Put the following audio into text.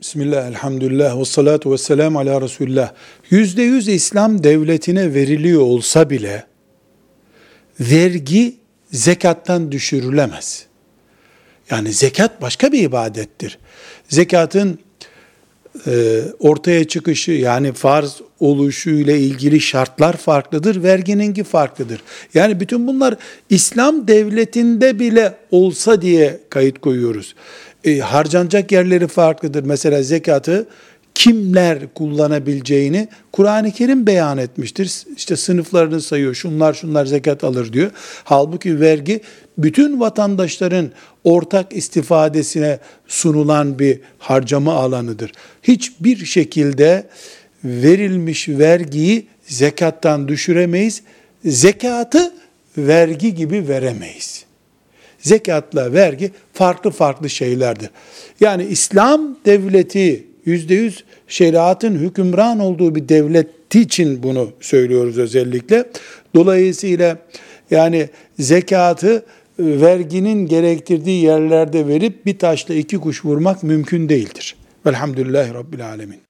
Bismillah, elhamdülillah, ve salatu ve selamu ala Resulullah. Yüzde yüz İslam devletine veriliyor olsa bile, vergi zekattan düşürülemez. Yani zekat başka bir ibadettir. Zekatın e, ortaya çıkışı yani farz oluşu ile ilgili şartlar farklıdır, vergininki farklıdır. Yani bütün bunlar İslam devletinde bile olsa diye kayıt koyuyoruz. E, harcanacak yerleri farklıdır. Mesela zekatı kimler kullanabileceğini Kur'an-ı Kerim beyan etmiştir. İşte sınıflarını sayıyor. Şunlar şunlar zekat alır diyor. Halbuki vergi bütün vatandaşların ortak istifadesine sunulan bir harcama alanıdır. Hiçbir şekilde verilmiş vergiyi zekattan düşüremeyiz. Zekatı vergi gibi veremeyiz. Zekatla vergi farklı farklı şeylerdir. Yani İslam devleti yüzde yüz şeriatın hükümran olduğu bir devleti için bunu söylüyoruz özellikle. Dolayısıyla yani zekatı verginin gerektirdiği yerlerde verip bir taşla iki kuş vurmak mümkün değildir. Velhamdülillahi Rabbil Alemin.